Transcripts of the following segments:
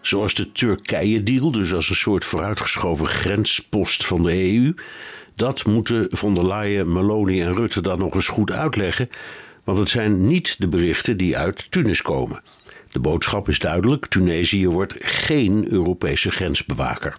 zoals de Turkije-deal, dus als een soort vooruitgeschoven grenspost van de EU. Dat moeten von der Leyen, Meloni en Rutte dan nog eens goed uitleggen, want het zijn niet de berichten die uit Tunis komen. De boodschap is duidelijk: Tunesië wordt geen Europese grensbewaker.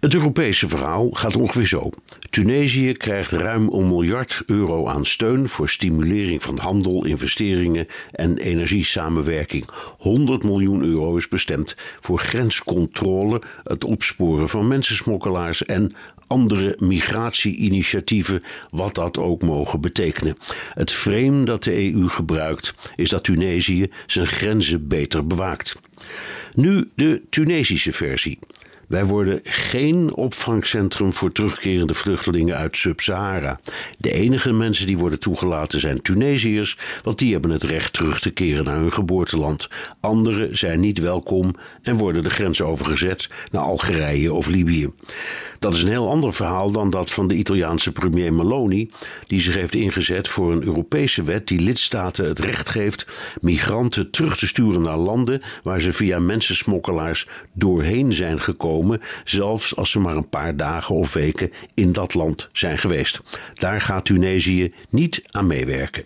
Het Europese verhaal gaat ongeveer zo. Tunesië krijgt ruim een miljard euro aan steun voor stimulering van handel, investeringen en energiesamenwerking. 100 miljoen euro is bestemd voor grenscontrole, het opsporen van mensensmokkelaars en andere migratie-initiatieven, wat dat ook mogen betekenen. Het frame dat de EU gebruikt is dat Tunesië zijn grenzen beter bewaakt. Nu de Tunesische versie. Wij worden geen opvangcentrum voor terugkerende vluchtelingen uit Sub-Sahara. De enige mensen die worden toegelaten zijn Tunesiërs, want die hebben het recht terug te keren naar hun geboorteland. Anderen zijn niet welkom en worden de grens overgezet naar Algerije of Libië. Dat is een heel ander verhaal dan dat van de Italiaanse premier Meloni, die zich heeft ingezet voor een Europese wet die lidstaten het recht geeft migranten terug te sturen naar landen waar ze via mensensmokkelaars doorheen zijn gekomen, zelfs als ze maar een paar dagen of weken in dat land zijn geweest. Daar gaat Tunesië niet aan meewerken.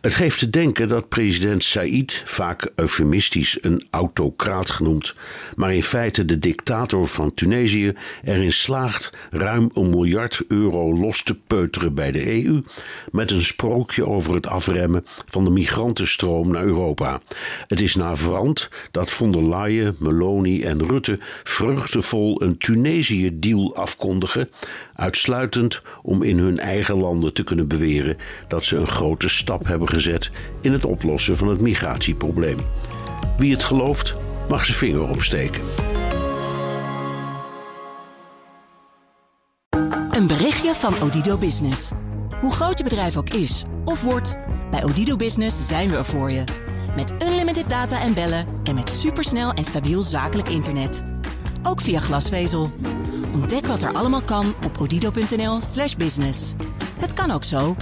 Het geeft te denken dat president Said, vaak eufemistisch een autocraat genoemd, maar in feite de dictator van Tunesië, erin slaagt ruim een miljard euro los te peuteren bij de EU met een sprookje over het afremmen van de migrantenstroom naar Europa. Het is navrant dat von der Leyen, Meloni en Rutte vreugdevol een Tunesië-deal afkondigen, uitsluitend om in hun eigen landen te kunnen beweren dat ze een grote stap hebben gezet in het oplossen van het migratieprobleem. Wie het gelooft, mag zijn vinger opsteken. Een berichtje van Odido Business. Hoe groot je bedrijf ook is of wordt, bij Odido Business zijn we er voor je. Met unlimited data en bellen en met supersnel en stabiel zakelijk internet. Ook via glasvezel. Ontdek wat er allemaal kan op odido.nl/slash business. Het kan ook zo.